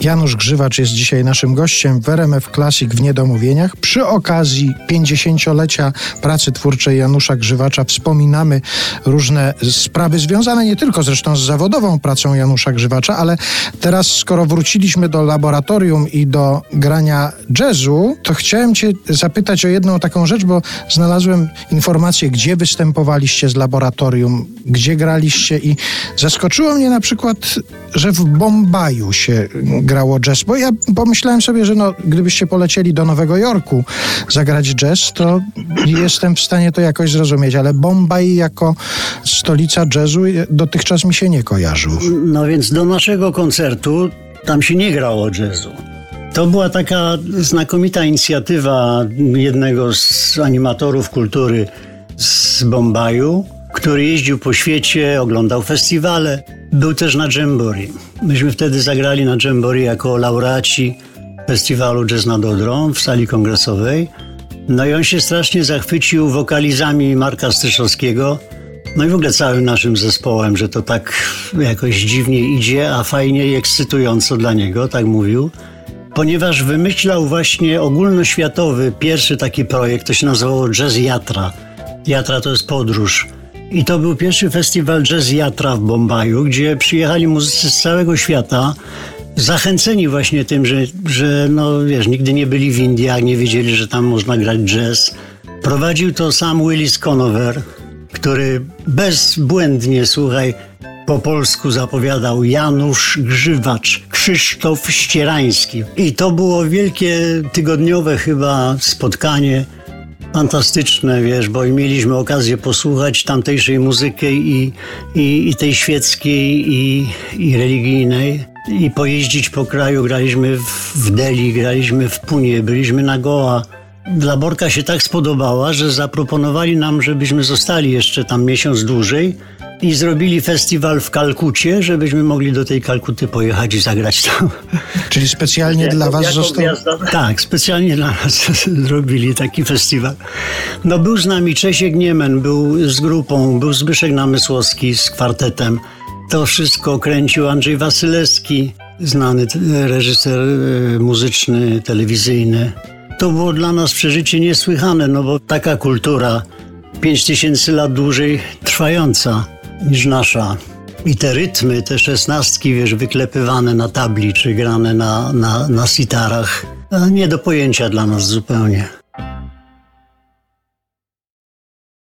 Janusz Grzywacz jest dzisiaj naszym gościem w RMF Classic w Niedomówieniach. Przy okazji 50-lecia pracy twórczej Janusza Grzywacza wspominamy różne sprawy związane nie tylko zresztą z zawodową pracą Janusza Grzywacza, ale teraz skoro wróciliśmy do laboratorium i do grania jazzu, to chciałem cię zapytać o jedną taką rzecz, bo znalazłem informację, gdzie występowaliście z laboratorium, gdzie graliście i zaskoczyło mnie na przykład, że w Bombaju się grało jazz, bo ja pomyślałem sobie, że no, gdybyście polecieli do Nowego Jorku zagrać jazz, to jestem w stanie to jakoś zrozumieć, ale Bombaj jako stolica jazzu dotychczas mi się nie kojarzył. No więc do naszego koncertu tam się nie grało jazzu. To była taka znakomita inicjatywa jednego z animatorów kultury z Bombaju, który jeździł po świecie, oglądał festiwale. Był też na Jamboree. Myśmy wtedy zagrali na Jamboree jako laureaci festiwalu Jazz nad Odrą w sali kongresowej. No i on się strasznie zachwycił wokalizami Marka Styszowskiego, no i w ogóle całym naszym zespołem, że to tak jakoś dziwnie idzie, a fajnie i ekscytująco dla niego, tak mówił. Ponieważ wymyślał właśnie ogólnoświatowy pierwszy taki projekt, to się nazywało Jazz Jatra. Jatra to jest podróż i to był pierwszy festiwal Jazz Jatra w Bombaju, gdzie przyjechali muzycy z całego świata, zachęceni właśnie tym, że, że no wiesz, nigdy nie byli w Indiach, nie wiedzieli, że tam można grać jazz. Prowadził to sam Willis Conover, który bezbłędnie, słuchaj, po polsku zapowiadał Janusz Grzywacz, Krzysztof Ścierański. I to było wielkie tygodniowe chyba spotkanie fantastyczne, wiesz, bo mieliśmy okazję posłuchać tamtejszej muzyki i, i, i tej świeckiej i, i religijnej i pojeździć po kraju. Graliśmy w, Delhi, graliśmy w Punie, byliśmy na Goa. Dla Borka się tak spodobała, że zaproponowali nam, żebyśmy zostali jeszcze tam miesiąc dłużej i zrobili festiwal w Kalkucie, żebyśmy mogli do tej Kalkuty pojechać i zagrać tam. Czyli specjalnie jako, dla was został... Gwiazda. Tak, specjalnie dla nas zrobili taki festiwal. No był z nami Czesiek Niemen, był z grupą, był Zbyszek Namysłowski z kwartetem. To wszystko kręcił Andrzej Wasylewski, znany reżyser e, muzyczny, telewizyjny. To było dla nas przeżycie niesłychane, no bo taka kultura pięć tysięcy lat dłużej trwająca niż nasza. I te rytmy, te szesnastki, wiesz, wyklepywane na tabli, czy grane na, na, na sitarach, nie do pojęcia dla nas zupełnie.